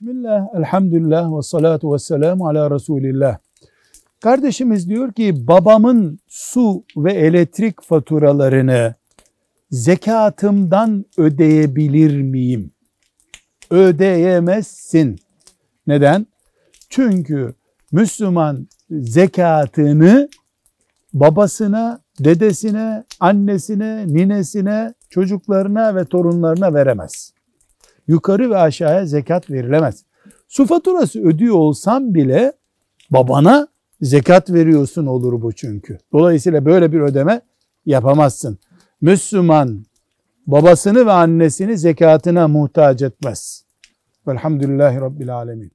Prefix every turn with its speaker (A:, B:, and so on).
A: Bismillah, elhamdülillah ve salatu ve selamu ala Resulillah. Kardeşimiz diyor ki babamın su ve elektrik faturalarını zekatımdan ödeyebilir miyim? Ödeyemezsin. Neden? Çünkü Müslüman zekatını babasına, dedesine, annesine, ninesine, çocuklarına ve torunlarına veremez. Yukarı ve aşağıya zekat verilemez. Su faturası ödüyor olsam bile babana zekat veriyorsun olur bu çünkü. Dolayısıyla böyle bir ödeme yapamazsın. Müslüman babasını ve annesini zekatına muhtaç etmez. Velhamdülillahi Rabbil Alemin.